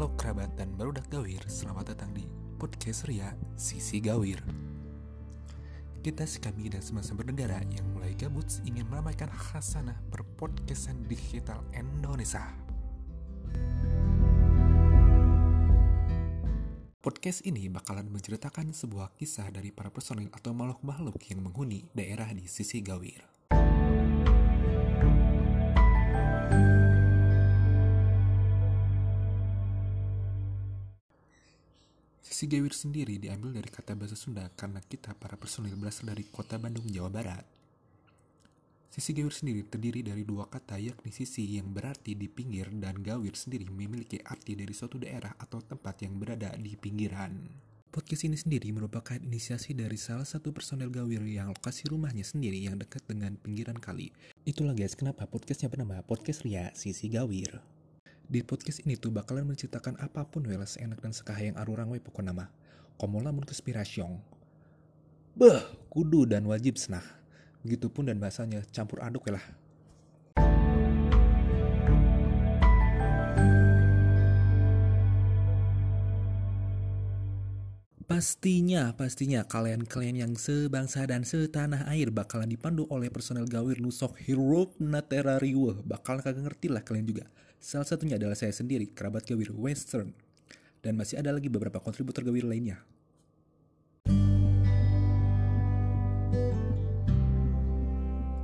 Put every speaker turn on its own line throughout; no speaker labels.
Halo kerabat dan barudak gawir, selamat datang di podcast Ria Sisi Gawir. Kita kami dan semua bernegara yang mulai gabut ingin meramaikan khasanah berpodcastan digital Indonesia. Podcast ini bakalan menceritakan sebuah kisah dari para personil atau makhluk-makhluk yang menghuni daerah di sisi Gawir. Sisi Gawir sendiri diambil dari kata bahasa Sunda karena kita para personil berasal dari kota Bandung, Jawa Barat. Sisi Gawir sendiri terdiri dari dua kata yakni sisi yang berarti di pinggir dan gawir sendiri memiliki arti dari suatu daerah atau tempat yang berada di pinggiran. Podcast ini sendiri merupakan inisiasi dari salah satu personel gawir yang lokasi rumahnya sendiri yang dekat dengan pinggiran kali. Itulah guys kenapa podcastnya bernama Podcast Ria Sisi Gawir. Di podcast ini tuh bakalan menceritakan apa pun welas enak dan sekahayang arurang we pokok nama. Komo lamun konspirasyong. Beh, kudu dan wajib senah. Begitupun dan bahasanya campur aduk lah. Pastinya, pastinya kalian-kalian yang sebangsa dan setanah air bakalan dipandu oleh personel gawir Nusok Hero Naterariwe. Bakal kagak ngerti lah kalian juga. Salah satunya adalah saya sendiri, kerabat gawir Western. Dan masih ada lagi beberapa kontributor gawir lainnya.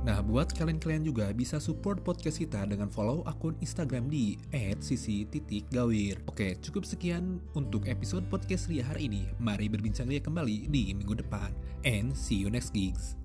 Nah, buat kalian-kalian juga bisa support podcast kita dengan follow akun Instagram di @sisi_gawir. Oke, cukup sekian untuk episode podcast Ria hari ini. Mari berbincang Ria kembali di minggu depan. And see you next gigs.